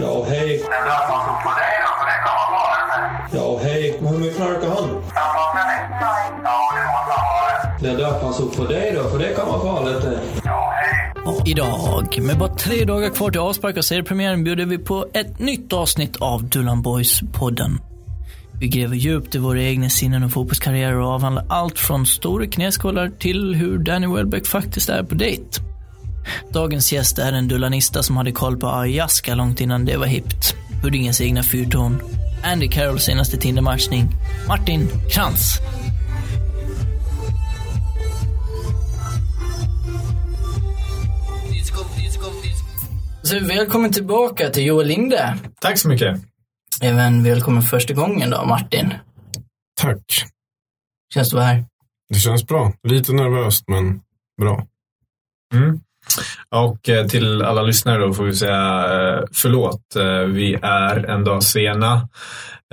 Ja, hej. Ja, hej. Hur mycket knarkar han? Det är därför han såg på dig då, för det kan vara farligt det. Idag, med bara tre dagar kvar till avspark av seriepremiären, bjuder vi på ett nytt avsnitt av Dullan Boys-podden. Vi gräver djupt i våra egna sinnen och fotbollskarriärer och avhandlar allt från stora knäskålar till hur Danny Welbeck faktiskt är på dejt. Dagens gäst är en dullanista som hade koll på ayahuasca långt innan det var hippt. Huddinges egna fyrtorn. Andy Carrolls senaste Tinder-matchning. Martin Krantz. Så välkommen tillbaka till Joel Linde. Tack så mycket. Även välkommen första gången då, Martin. Tack. Känns du här? Det känns bra. Lite nervöst, men bra. Mm. Och eh, till alla lyssnare då får vi säga eh, förlåt. Eh, vi är en dag sena.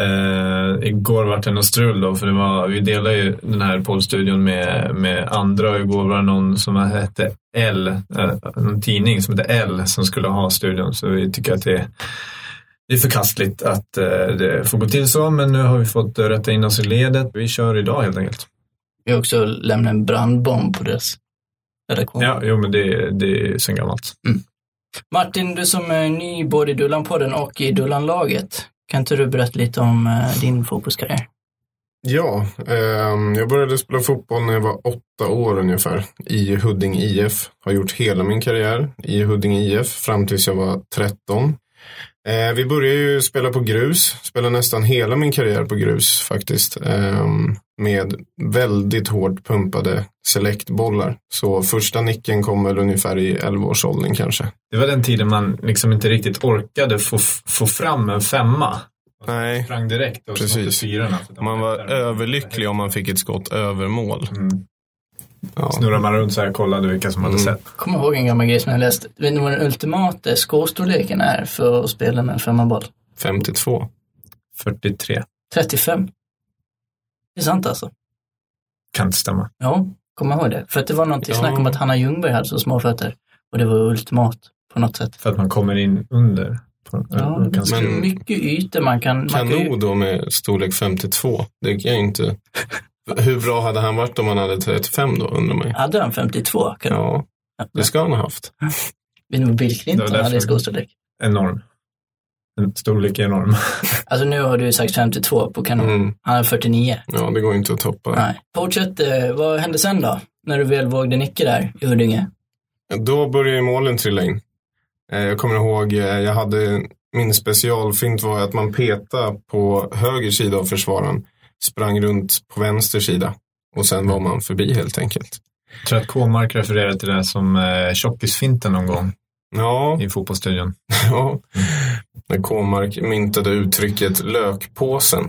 Uh, igår var det något strul då, för det var, vi delade ju den här poddstudion med, med andra och igår var det någon som hette L, uh, en tidning som hette L som skulle ha studion. Så vi tycker att det, det är förkastligt att uh, det får gå till så, men nu har vi fått rätta in oss i ledet. Vi kör idag helt enkelt. Vi har också lämnat en brandbomb på deras redaktion. Ja, jo men det, det är sen gammalt. Mm. Martin, du som är ny både i Dullan-podden och i Dullan-laget. Kan inte du berätta lite om uh, din fotbollskarriär? Ja, eh, jag började spela fotboll när jag var åtta år ungefär i Huddinge IF. Har gjort hela min karriär i Huddinge IF fram tills jag var 13. Eh, vi började ju spela på grus, spelade nästan hela min karriär på grus faktiskt. Eh, med väldigt hårt pumpade selektbollar. Så första nicken kom väl ungefär i 11-årsåldern kanske. Det var den tiden man liksom inte riktigt orkade få, få fram en femma. Nej, Sprang direkt och precis. fyrorna. Man var överlycklig om man fick ett skott över mål. Mm. Ja. Snurrade man runt så här och kollade vilka som hade Mm. sett. Kommer ihåg en gammal grej som jag läst. Vet ni vad den ultimata skostorleken är för att spela med en femmaboll? 52. 43. 35. Det är sant alltså. Kan inte stämma. Ja, kom ihåg det. För att det var någonting Ja. snack om att Hanna Ljungberg hade så små fötter. Och det var ultimat på något sätt. För att man kommer in under. På, Ja, kan är men- mycket ytor man kan... Man kan ju, Kano då med storlek 52. Det kan jag inte. Hur bra hade han varit om han hade 35 då, undrar man hade han 52? Kan, Ja, det ska han ha haft. Vad Bill Clinton hade skostorlek? Enorm. En storlek är enorm. Alltså nu har du sagt 52 på kanon. Mm. Han är 49. Ja, det går inte att toppa. Nej. Fortsätt, eh, vad hände sen då? När du väl vågade nicka där i Huddinge? Då började målen trilla in. Eh, Jag kommer ihåg, eh, jag hade, min specialfint var att man petade på höger sida av försvararen, sprang runt på vänster sida och sen var man förbi helt enkelt. Jag tror att K-mark refererade till det som eh, tjockisfinten någon gång Ja, i fotbollsstudion. ja. När K-mark myntade uttrycket lökpåsen.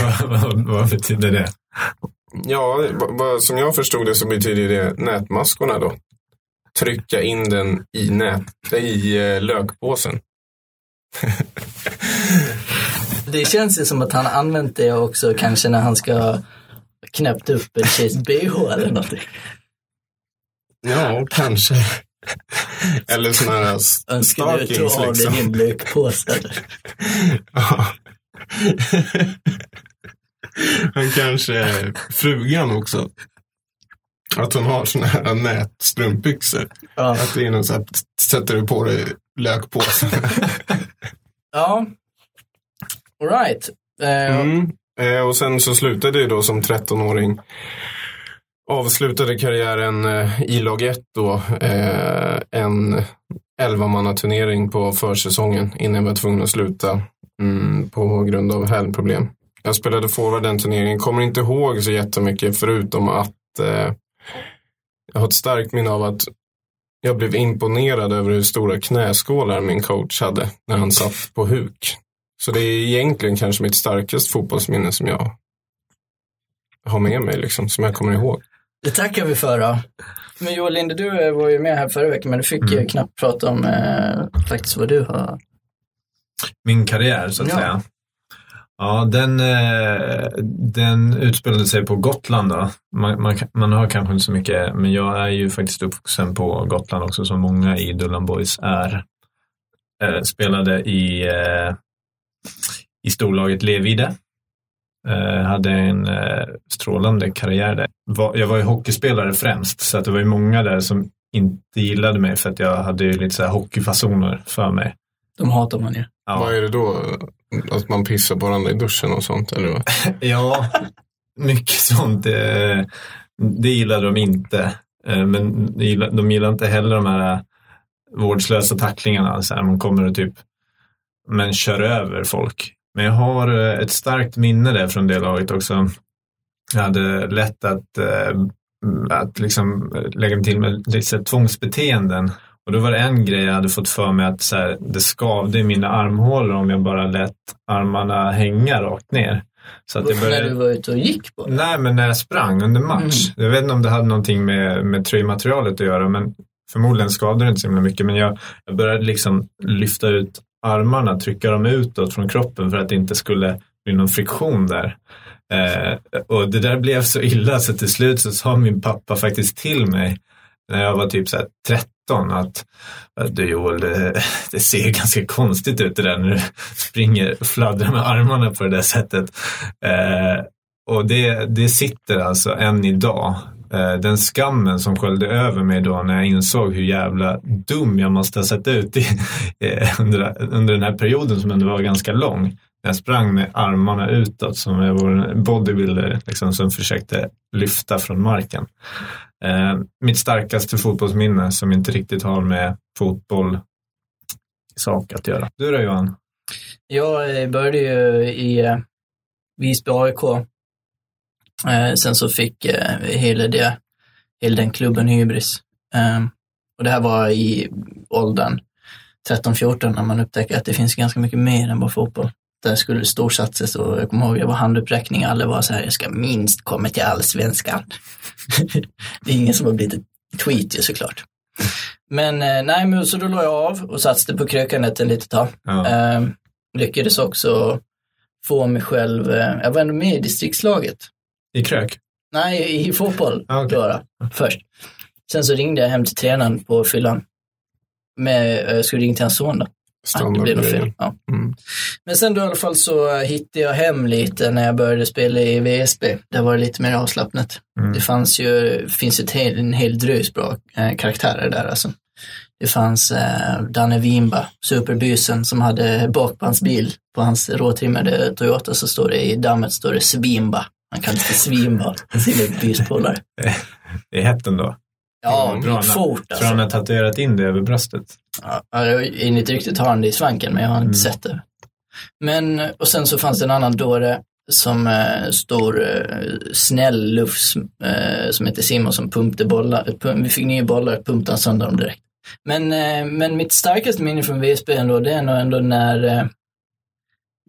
vad, vad, vad betyder det? Ja, som jag förstod det så betyder det nätmaskorna då. Trycka in den i, nät, i eh, lökpåsen. Det känns ju som att han använt det också kanske när han ska knäppt upp en tjejs bh eller någonting. Ja, kanske. Eller sådana här Önskar du stalkings ta av dig liksom. din lökpåse eller? Ja. Han kanske, frugan också. Att hon har såna här nätstrumpbyxor. Ja. Att det är något så att sätter du på dig lökpåsen. ja. All right. Eh, mm. Eh, och sen så slutade jag då som 13-åring. Avslutade karriären eh, i lag 1 då. Eh, en 11-mannaturnering på försäsongen innan jag var tvungen att sluta mm, på grund av hälproblem. Jag spelade forward den turneringen. Kommer inte ihåg så jättemycket förutom att eh, jag har ett starkt minne av att jag blev imponerad över hur stora knäskålar min coach hade när han satt på huk. Så det är egentligen kanske mitt starkaste fotbollsminne som jag har med mig, liksom, som jag kommer ihåg. det tackar vi för då. Men Joel Linde, du eh, var ju med här förra veckan men du fick ju knappt prata om eh, faktiskt vad du har. Min karriär, så att Ja. säga. Ja, den, eh, den utspelade sig på Gotland. Då. Man, man, man hör kanske inte så mycket, men jag är ju faktiskt uppvuxen på Gotland också, som många i Dullan Boys är. Eh, spelade i, eh, i storlaget Levide. Eh, hade en eh, strålande karriär där. Var, jag var ju hockeyspelare främst, så att det var ju många där som inte gillade mig för att jag hade ju lite så här hockeyfasoner för mig. De hatar man ju. Ja. Vad är det då? Att man pissar på varandra i duschen och sånt? Eller vad? Ja, mycket sånt. eh, Det gillade de inte. Men de gillar- de gillar inte heller de här vårdslösa tacklingarna. Så här, man kommer och typ men kör över folk. Men jag har eh, ett starkt minne där från det laget också. Jag hade lätt att, eh, att liksom lägga till med här tvångsbeteenden. Och då var det en grej jag hade fått för mig att så här, det skavde i mina armhålor om jag bara lät armarna hänga rakt ner. Så att jag När du började... var ute och gick på det. Nej, men när jag sprang under match. Jag vet inte om det hade någonting med, med tröjmaterialet att göra, men förmodligen skadade det inte så himla mycket. Men jag, jag började liksom lyfta ut armarna, trycka dem utåt från kroppen för att det inte skulle bli någon friktion där. Eh, och det där blev så illa så till slut så sa min pappa faktiskt till mig när jag var typ så här 13 att att du Joel, det, det ser ganska konstigt ut det där när du springer och fladdrar med armarna på det där sättet. Eh, och det, det sitter alltså än idag. Eh, den skammen som sköljde över mig då när jag insåg hur jävla dum jag måste ha sett ut i, eh, under, under den här perioden som ändå var ganska lång. Jag sprang med armarna utåt som jag var en bodybuilder liksom, som försökte lyfta från marken. Eh, mitt starkaste fotbollsminne som inte riktigt har med fotboll sak att göra. Du då Johan? Jag eh, började ju i eh, Visby AIK. Eh, sen så fick eh, hela, det, hela den klubben hybris. Eh, och det här var i åldern 13-14 när man upptäcker att det finns ganska mycket mer än bara fotboll. Där skulle det storsatsas och jag kommer ihåg, det var handuppräckning, alla var så här, jag ska minst komma till allsvenskan. det är ingen som har blivit ett tweet ju såklart. Men eh, nej, men så då la jag av och satsade på krökanet en litet tag. Ja. Eh, lyckades också få mig själv, eh, jag var ändå med i distriktslaget. I krök? Nej, i fotboll Ah, okej. bara, först. Sen så ringde jag hem till tränaren på fyllan. Med, eh, jag skulle ringa till hans son då. Det blev något fel. Ja. Mm. Men sen då i alla fall så eh, hittade jag hem lite när jag började spela i VSB. Där var det lite mer avslappnat. Mm. Det fanns ju, finns hel, en hel drös bra eh, karaktärer där alltså. Det fanns eh, Danne Wimba, superbysen som hade bakbandsbil på hans råtrimmade Toyota så står det i dammet står det Svimba. Han kallades för Svimba, sina byspolare. Det är hett ändå. Ja, Bra fort Tror han alltså. har tatuerat in det över bröstet? Ja, enligt ryktet har han det i svanken, men jag har inte Mm. sett det. Men, och sen så fanns det en annan dåre som eh, stor eh, snäll lufs eh, som heter Simon som pumpade bollar. Pum, vi fick nya bollar, pumpade han sönder dem direkt. Men, eh, men mitt starkaste minne från VSB ändå, det är nog ändå när eh,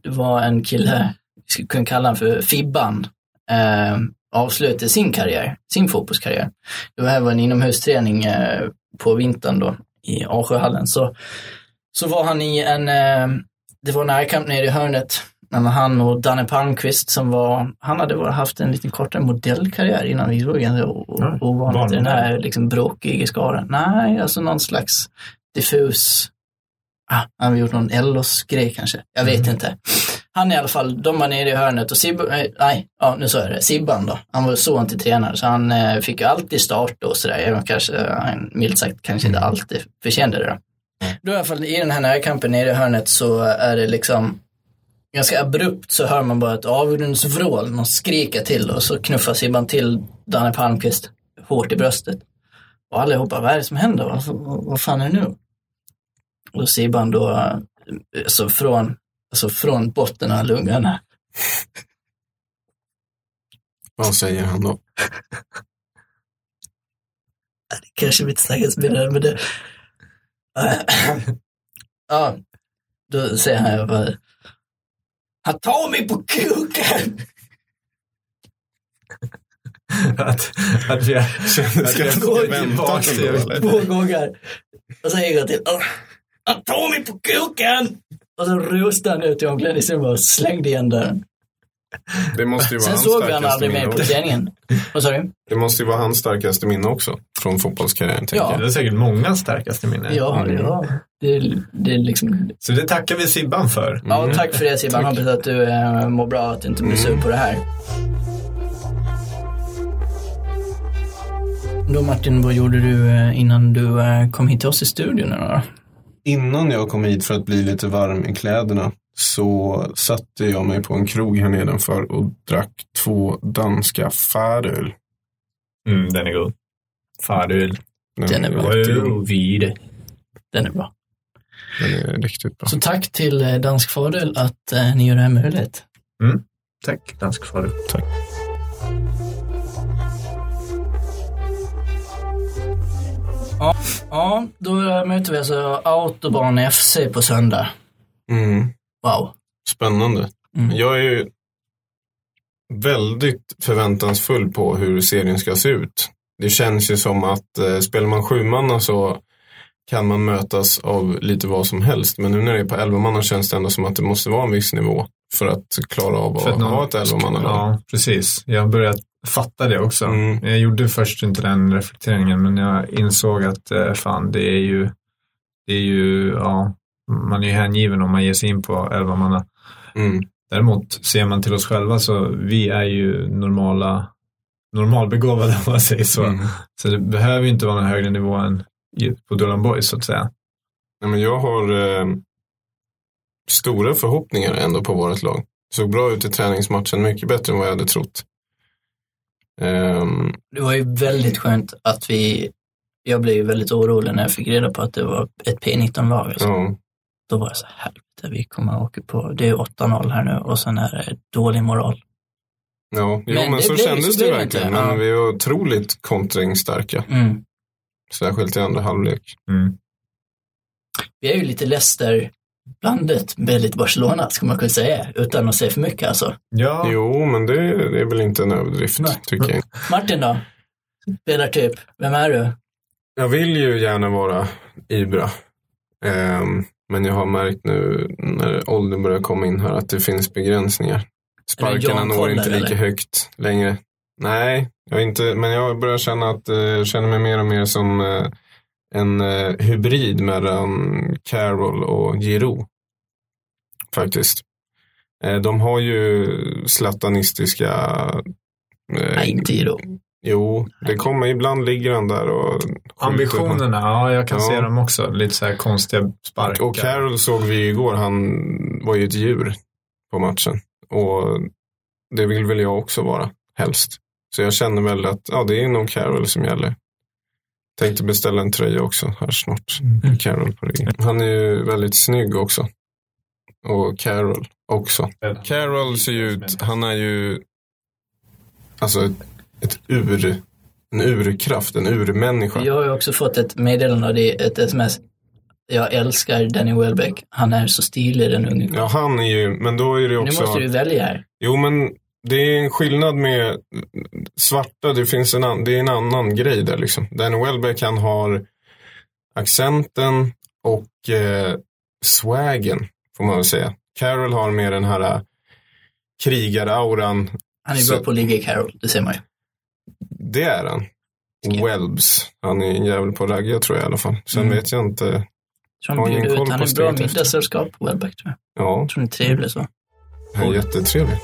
det var en kille, vi skulle kunna kalla honom för Fibban, eh, avslutade sin karriär, sin fotbollskarriär. Det var här var en inomhusträning eh, på vintern då i A7-hallen. Så, så var han i en, eh, det var närkamp nere i hörnet mellan han och Danne Palmqvist som var, han hade haft en lite kortare modellkarriär innan vi o- Ja, ovanligt i den här liksom bråkiga skaran. Nej, alltså någon slags diffus, ah, han har gjort någon Ellos-grej kanske, jag vet inte. Han i alla fall, de var nere i hörnet och Sibban, eh, nej, ja nu sa jag det, Sibban då, han var son till tränare så han eh, fick ju alltid starta och sådär, även kanske, han milt sagt kanske inte alltid förtjänade det. Då. Då i alla fall i den här närkampen nere i hörnet så är det liksom ganska abrupt så hör man bara ett avgrundsvrål, någon skriker till och så knuffar Sibban till Danne Palmqvist hårt i bröstet. Och allihopa, vad är det som händer? Vad, vad, vad fan är det nu? Och Sibban då, eh, alltså från, alltså från botten av lungan Vad säger han då? kanske mitt starkaste minne, men det... ja, då säger han jag bara, han tar mig på kuken! att, att vi har, Kändes att vi ändå, till- eller? Två gånger. Och så en gång till. "Åh, Han tar mig på kuken! Och så rusade han ut i omklädningsrummet och slängde igen dörren. Det måste ju vara Sen hans såg vi han starkaste aldrig mer på träningen. Vad sa du? Det måste ju vara hans starkaste minne också från fotbollskarriären. Ja. Det är säkert många starkaste minnen. Ja, Mm. ja. Det, det är liksom... Så det tackar vi Sibban för. Ja, tack för det Sibban. Hoppas att du eh, mår bra och att du inte blir sur på det här. Då Martin, vad gjorde du eh, innan du eh, kom hit till oss i studion? Då? Innan jag kom hit för att bli lite varm i kläderna så satte jag mig på en krog här nedanför och drack två danska färöl. Mm, den är god. Faröl. Den är bra. vid. Den är bra. Den är riktigt bra. Så tack till eh, Dansk Fadel att eh, ni gör det här möjligt. Tack, dansk faröl. Tack. Ja, då möter vi alltså Autobahn FC på söndag. Mm. Wow. Spännande. Mm. Jag är ju väldigt förväntansfull på hur serien ska se ut. Det känns ju som att eh, spelar man sju manna så kan man mötas av lite vad som helst. Men nu när det är på elva manna känns det ändå som att det måste vara en viss nivå för att klara av att, att ha ett elva manna Ja, precis. Jag börjat fatta det också. Mm. Jag gjorde först inte den reflekteringen, men jag insåg att eh, fan, det är ju, det är ju, ja, man är ju hängiven om man ger sig in på elva manna. Mm. Däremot ser man till oss själva så vi är ju normala, normalbegåvade om man säger så. Mm. Så det behöver ju inte vara någon högre nivå än på Dulan Boys så att säga. Nej, men jag har eh, stora förhoppningar ändå på vårt lag. Såg bra ut i träningsmatchen, mycket bättre än vad jag hade trott. Ehm, Det var ju väldigt skönt att vi, jag blev ju väldigt orolig när jag fick reda på att det var ett P19-lag. Alltså. ja. Då var jag så här, helvete, vi kommer att åka på, det är 8-0 här nu och sen är det dålig moral. Ja, jo, Men men, så blev- kändes så det det verkligen. inte, ja. Men vi var otroligt kontringsstarka, Mm. särskilt i andra halvlek. Mm. Vi är ju lite Leicester blandet med lite Barcelona, ska man kunna säga, utan att säga för mycket alltså. Ja, Jo, men det, det är väl inte en överdrift, Nej. tycker jag. Martin då? Spelartyp, vem är du? Jag vill ju gärna vara Ibra. Ehm, men jag har märkt nu när åldern börjar komma in här att det finns begränsningar. Sparkarna når inte lika eller? högt längre. Nej, jag är inte, men jag börjar känna att eh, jag känner mig mer och mer som eh, en eh, hybrid mellan Carroll och Giroud. Faktiskt. Eh, de har ju slatanistiska eh, Nej, inte Giro. Jo, det kommer ibland ligger han där och skjuter. ambitionerna, ja jag kan Ja. se dem också. Lite så här konstiga sparkar. Och Carroll såg vi igår, han var ju ett djur på matchen. Och det vill väl jag också vara, helst. Så jag känner väl att ja, det är nog Carroll som gäller. Tänkte beställa en tröja också här snart. Mm. Carroll på ryggen. Han är ju väldigt snygg också. Och Carroll också. Carroll ser ju ut, han är ju alltså ett, ett ur, en urkraft, en urmänniska. Jag har ju också fått ett meddelande av det, ett sms. Jag älskar Danny Welbeck. Han är så stilig den unge. Ja, han är ju, men då är det Nu också... måste du välja här. Jo, men det är en skillnad med svarta. Det finns en, an, det är en annan grej där liksom. Danny Welbeck, han har accenten och eh, swagen, får man väl säga. Carol har mer den här eh, krigarauran. Han är Så- bra på att ligga i Carroll, det ser man ju. Det är han. Ska- Welbs. Han är en jävel på att ragga tror jag i alla fall. Sen Mm. vet jag inte. Tror Har han ingen koll ut. Han är bra middagssällskap, Welbeck tror jag. Ja, Jag tror han är trevlig så. han är jättetrevlig.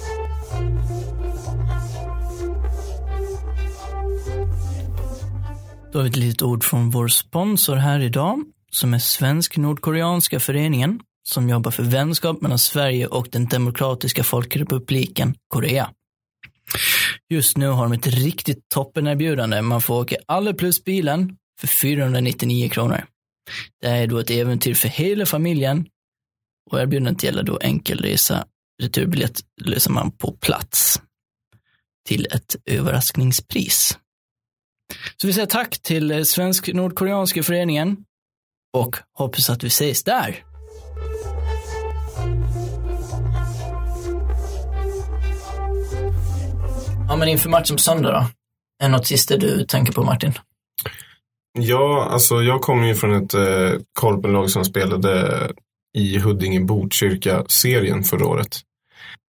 Då har vi ett litet ord från vår sponsor här idag, som är Svensk-Nordkoreanska föreningen, som jobbar för vänskap mellan Sverige och den demokratiska folkrepubliken Korea. Just nu har de ett riktigt toppenerbjudande. Man får åka alla plus bilen för 499 kronor. Det här är då ett äventyr för hela familjen och erbjudandet gäller då enkelresa. Returbiljett löser man på plats till ett överraskningspris. Så vi säger tack till eh, Svensk-Nordkoreanska föreningen och hoppas att vi ses där. Ja, men inför matchen på söndag då? Är något sista du tänker på Martin? Ja, alltså jag kommer ju från ett eh, korpenlag som spelade i Huddinge Botkyrka-serien förra året.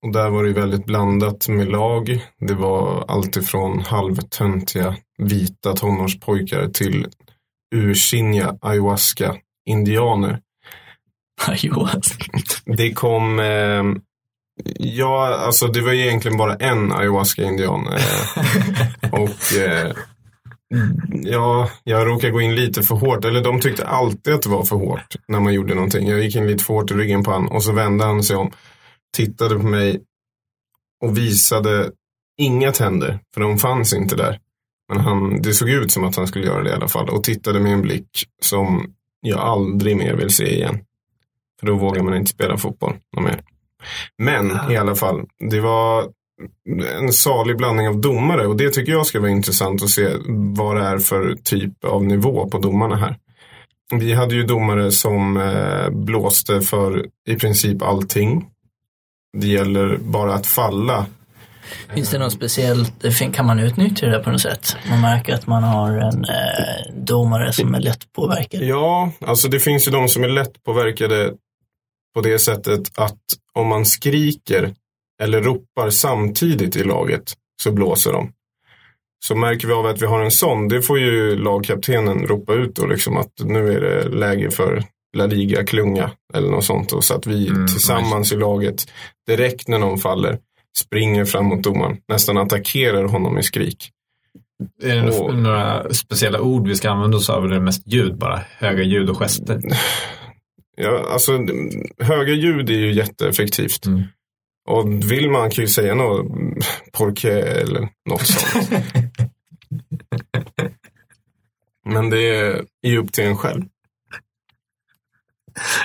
Och där var det väldigt blandat med lag. Det var alltifrån halvtöntiga vita tonårspojkar till ursinniga ayahuasca-indianer. Ayahuasca. Det kom, eh, ja, alltså det var egentligen bara en ayahuasca-indian. Eh, och eh, ja, jag råkade gå in lite för hårt. Eller de tyckte alltid att det var för hårt när man gjorde någonting. Jag gick in lite för hårt i ryggen på honom och så vände han sig om, tittade på mig och visade inga tänder, för de fanns inte där. Men han, det såg ut som att han skulle göra det i alla fall och tittade med en blick som jag aldrig mer vill se igen. För då vågar man inte spela fotboll någon mer. Men i alla fall, det var en salig blandning av domare och det tycker jag ska vara intressant att se vad det är för typ av nivå på domarna här. Vi hade ju domare som eh, blåste för i princip allting. Det gäller bara att falla. Finns det något speciellt, kan man utnyttja det på något sätt? Man märker att man har en eh, domare som är lätt påverkad. Ja, alltså det finns ju de som är lätt påverkade på det sättet att om man skriker eller ropar samtidigt i laget så blåser de. Så märker vi av att vi har en sån, det får ju lagkaptenen ropa ut då liksom att nu är det läge för La Liga-klunga eller något sånt. Och så att vi Mm, tillsammans i laget direkt när någon faller springer fram mot domaren, nästan attackerar honom med skrik. Är det Och- några speciella ord vi ska använda oss av? Eller är det mest ljud bara? Höga ljud och gester? Ja, alltså, höga ljud är ju jätteeffektivt. Mm. Och vill man kan ju säga något porqué eller något sånt. Men det är ju upp till en själv.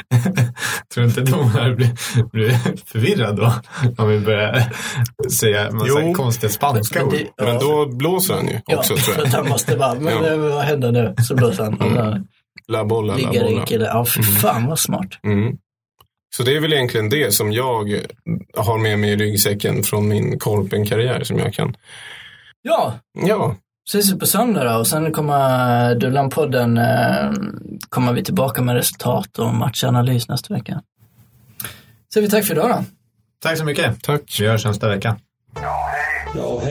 Tror du inte domare blir, blir förvirrad då? Om vi börjar säga massa Jo. konstiga spanska Men ord. det- Men då blåser han ju också ja, tror jag. att han måste bara, men Ja. eh, vad händer nu? Så blåser han. Då La bolla, la bolla. Ja, fy fan vad smart. Mm. Så det är väl egentligen det som jag har med mig i ryggsäcken från min korpenkarriär som jag kan. Ja, Ja, ses vi på söndag då och sen kommer Dullan-podden, eh, kommer vi tillbaka med resultat och matchanalys nästa vecka. Så vi tack för idag då. Tack så mycket. tack. Vi hörs nästa vecka. Ja, hej. Ja,